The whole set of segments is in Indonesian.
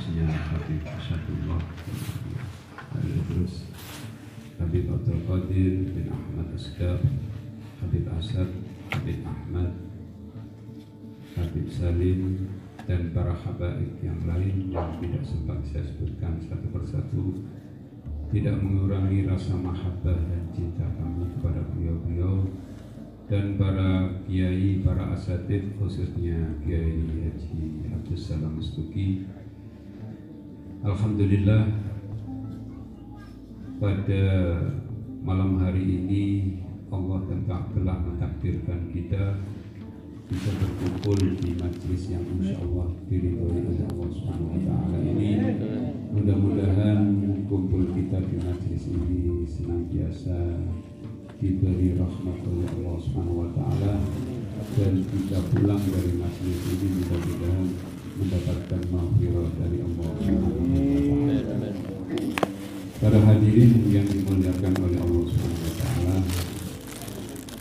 seterusnya Habib Asadullah terus Habib Abdul Qadir bin Ahmad Asgaf Habib Asad Habib Ahmad Habib Salim dan para habaib yang lain yang tidak sempat saya sebutkan satu persatu. Tidak mengurangi rasa mahabbah dan cinta kami kepada beliau-beliau dan para kiai, para asatid khususnya Kiai Haji Abdul Salam Mustuki Alhamdulillah pada malam hari ini Allah telah mentakdirkan kita bisa berkumpul di majlis yang insya Allah diridhoi oleh Allah Subhanahu Wa Taala ini. Mudah-mudahan kumpul kita di majlis ini senantiasa diberi rahmat oleh Allah Subhanahu wa taala dan kita pulang dari majlis ini mudah-mudahan mendapatkan maghfirah dari Allah Subhanahu wa taala. Para hadirin yang dimuliakan oleh Allah Subhanahu wa taala.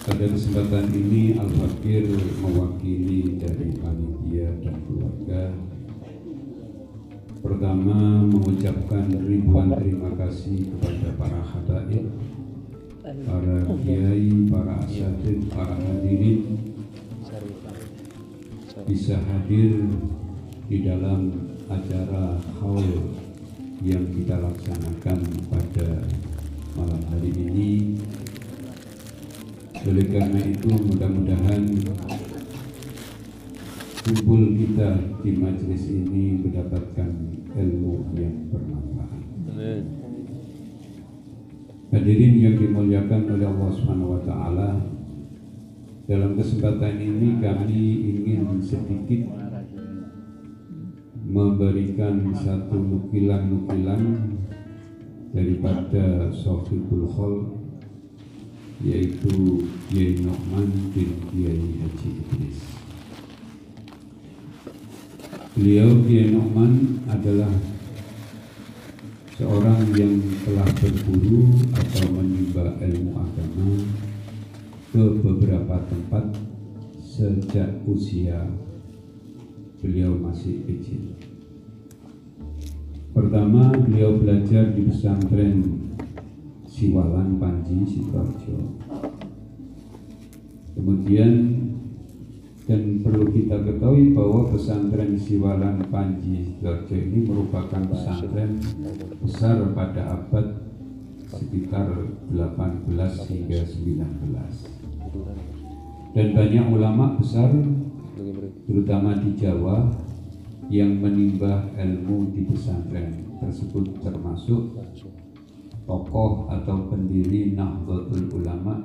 Pada kesempatan ini Al-Fakir mewakili dari panitia dan keluarga Pertama mengucapkan ribuan terima kasih kepada para habaib para kiai, para asatid, para hadirin bisa hadir di dalam acara haul yang kita laksanakan pada malam hari ini. Oleh karena itu mudah-mudahan kumpul kita di majelis ini mendapatkan ilmu yang bermanfaat. Hadirin yang dimuliakan oleh Allah Subhanahu wa taala. Dalam kesempatan ini kami ingin sedikit memberikan satu nukilan-nukilan daripada Sohibul Khol yaitu Kiai Nu'man bin Kiai Haji Idris. Beliau Kiai Nu'man adalah seorang yang telah berburu atau menimba ilmu agama ke beberapa tempat sejak usia beliau masih kecil. Pertama, beliau belajar di pesantren Siwalan Panji Sidoarjo. Kemudian dan perlu kita ketahui bahwa pesantren Siwalan Panji Sidoarjo ini merupakan pesantren besar pada abad sekitar 18 hingga 19 dan banyak ulama besar terutama di Jawa yang menimba ilmu di pesantren tersebut termasuk tokoh atau pendiri Nahdlatul Ulama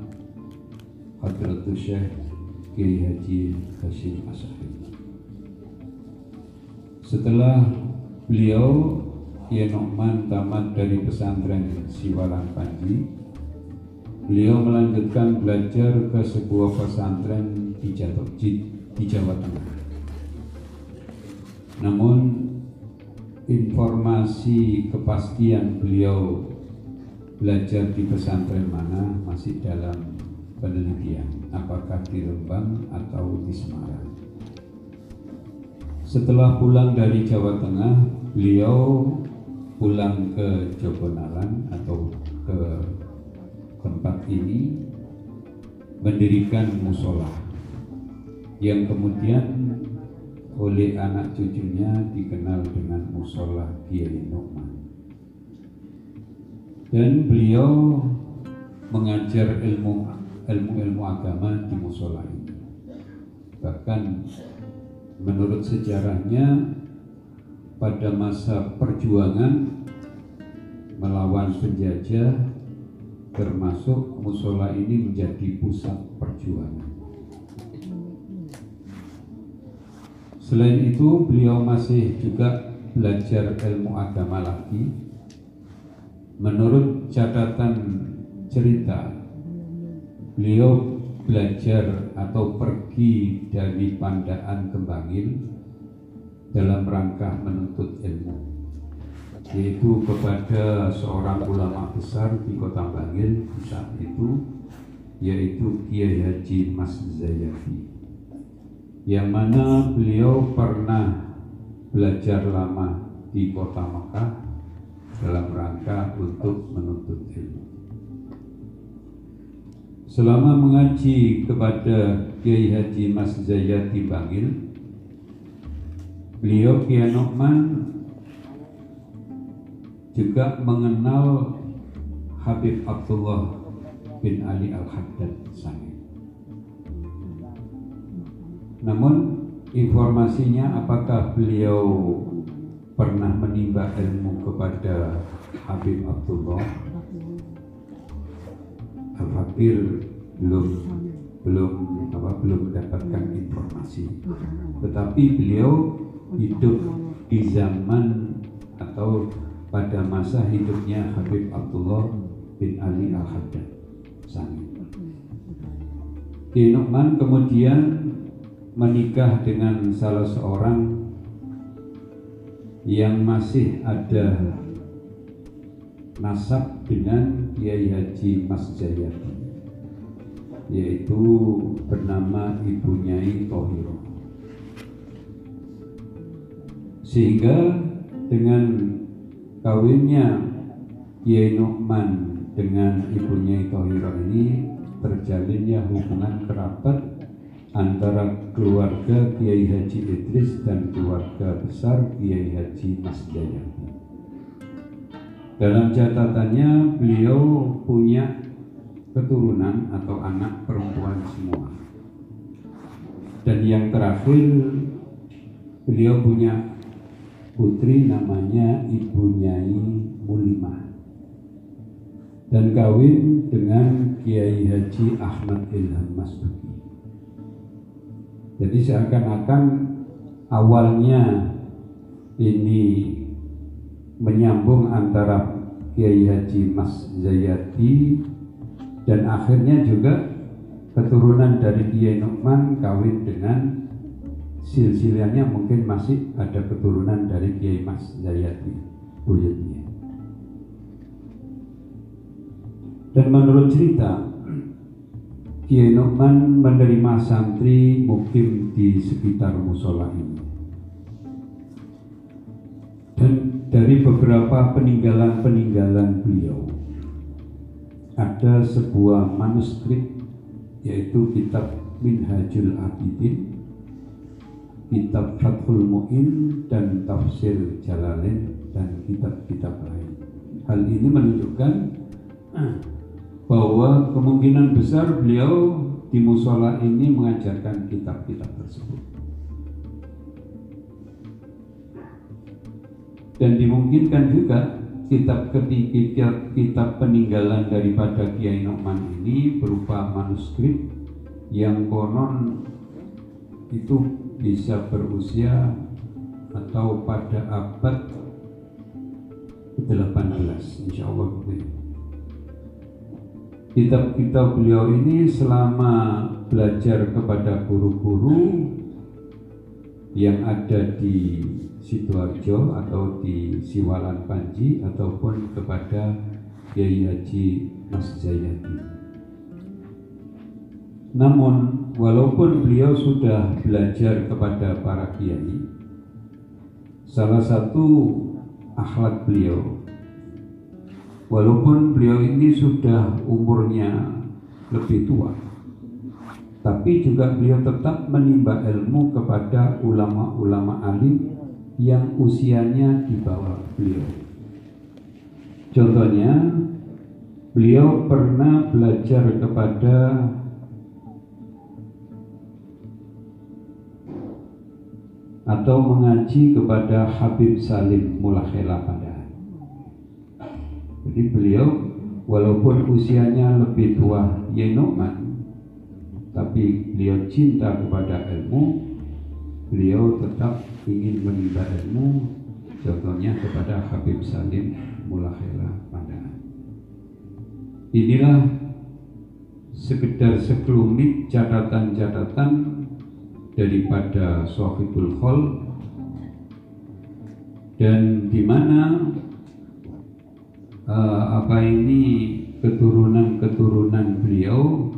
Hadratus Syekh Kiai Haji Hashim Asyari. Setelah beliau Kiai Nokman tamat dari pesantren Siwalan Panji, beliau melanjutkan belajar ke sebuah pesantren di Jawa, di Jawa Tengah. Namun informasi kepastian beliau belajar di pesantren mana masih dalam penelitian apakah di Rembang atau di Semarang. Setelah pulang dari Jawa Tengah, beliau pulang ke Jogonalan atau ke tempat ini mendirikan musola yang kemudian oleh anak cucunya dikenal dengan musola Kiai Nukman dan beliau mengajar ilmu ilmu-ilmu agama di musola ini. Bahkan menurut sejarahnya pada masa perjuangan melawan penjajah termasuk musola ini menjadi pusat perjuangan. Selain itu beliau masih juga belajar ilmu agama lagi. Menurut catatan cerita beliau belajar atau pergi dari Pandaan ke Bangil dalam rangka menuntut ilmu yaitu kepada seorang ulama besar di kota Bangil saat itu yaitu Kiai Haji Mas Zayafi yang mana beliau pernah belajar lama di kota Mekah dalam rangka untuk menuntut ilmu. Selama mengaji kepada Kiai Haji Mas Zayati Bangil, beliau Kiai Nokman juga mengenal Habib Abdullah bin Ali Al-Haddad Sangit. Namun informasinya apakah beliau pernah menimba ilmu kepada Habib Abdullah? Al-Fakir belum belum apa belum mendapatkan informasi. Tetapi beliau hidup di zaman atau pada masa hidupnya Habib Abdullah bin Ali Al-Haddad. Sani. Kemudian menikah dengan salah seorang yang masih ada nasab dengan Kiai Haji Mas Jayati yaitu bernama Ibu Nyai Tohiro. Sehingga dengan kawinnya Kiai Nu'man dengan Ibu Nyai Tohiro ini terjalinnya hubungan kerabat antara keluarga Kiai Haji Idris dan keluarga besar Kiai Haji Mas Jayati. Dalam catatannya beliau punya keturunan atau anak perempuan semua. Dan yang terakhir beliau punya putri namanya Ibu Nyai Mulimah dan kawin dengan Kiai Haji Ahmad Ilham Masduki. Jadi seakan-akan awalnya ini menyambung antara Kiai Haji Mas Zayati dan akhirnya juga keturunan dari Kiai Nukman kawin dengan silsilahnya mungkin masih ada keturunan dari Kiai Mas Zayati buyutnya. Dan menurut cerita Kiai Nukman menerima santri mukim di sekitar musola ini. Dan dari beberapa peninggalan-peninggalan beliau, ada sebuah manuskrip yaitu kitab Minhajul Abidin, kitab Fathul Mu'in dan Tafsir Jalalain dan kitab-kitab lain. Hal ini menunjukkan bahwa kemungkinan besar beliau di musola ini mengajarkan kitab-kitab tersebut. Dan dimungkinkan juga kitab ketiga kitab peninggalan daripada Kiai Nokman ini berupa manuskrip yang konon itu bisa berusia atau pada abad ke-18 insya Allah kitab-kitab beliau ini selama belajar kepada guru-guru yang ada di Sidoarjo atau di Siwalan Panji ataupun kepada Kiai Haji Mas Jayadi. Namun walaupun beliau sudah belajar kepada para kiai, salah satu akhlak beliau Walaupun beliau ini sudah umurnya lebih tua, tapi juga beliau tetap menimba ilmu kepada ulama-ulama alim yang usianya di bawah beliau. Contohnya, beliau pernah belajar kepada atau mengaji kepada Habib Salim pada jadi beliau walaupun usianya lebih tua Yenoman, tapi beliau cinta kepada ilmu, beliau tetap ingin menimba ilmu, contohnya kepada Habib Salim Mulakhela Pandangan. Inilah sekedar sekelumit catatan-catatan daripada Sohibul Khol. Dan di mana uh, apa ini keturunan-keturunan beliau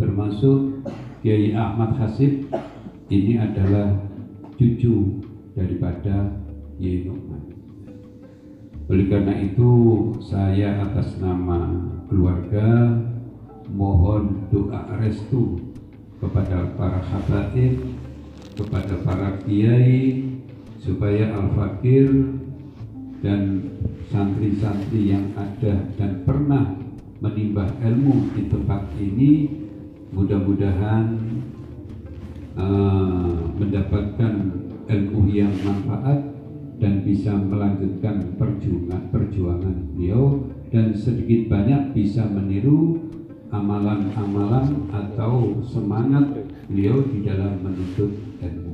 termasuk Kiai Ahmad Hasib ini adalah cucu daripada Y. Nukman. Oleh karena itu saya atas nama keluarga mohon doa restu kepada para habaib, kepada para kiai supaya al-fakir dan santri-santri yang ada dan pernah menimba ilmu di tempat ini mudah-mudahan uh, mendapatkan ilmu yang manfaat dan bisa melanjutkan perjuangan perjuangan beliau dan sedikit banyak bisa meniru amalan-amalan atau semangat beliau di dalam menuntut ilmu.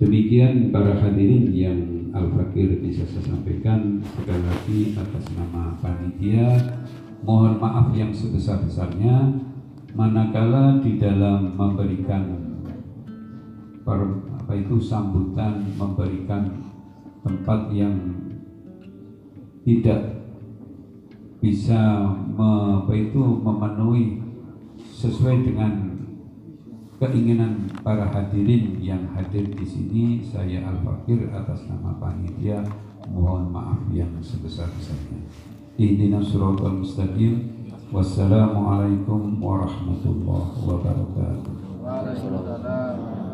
Demikian para hadirin yang Al-Fakir bisa saya sampaikan sekali lagi atas nama panitia. Mohon maaf yang sebesar-besarnya manakala di dalam memberikan per, apa itu sambutan memberikan tempat yang tidak bisa me, apa itu memenuhi sesuai dengan keinginan para hadirin yang hadir di sini saya Al Fakir atas nama panitia mohon maaf yang sebesar-besarnya. Ihdina suratul mustaqim. Wassalamualaikum warahmatullahi wabarakatuh. Waalaikumsalam.